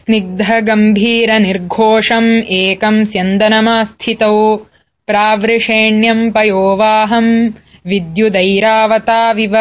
स्निग्धगम्भीरनिर्घोषम् एकम् स्यन्दनमास्थितौ प्रावृषेण्यम् पयोवाहम् विद्युदैरावताविव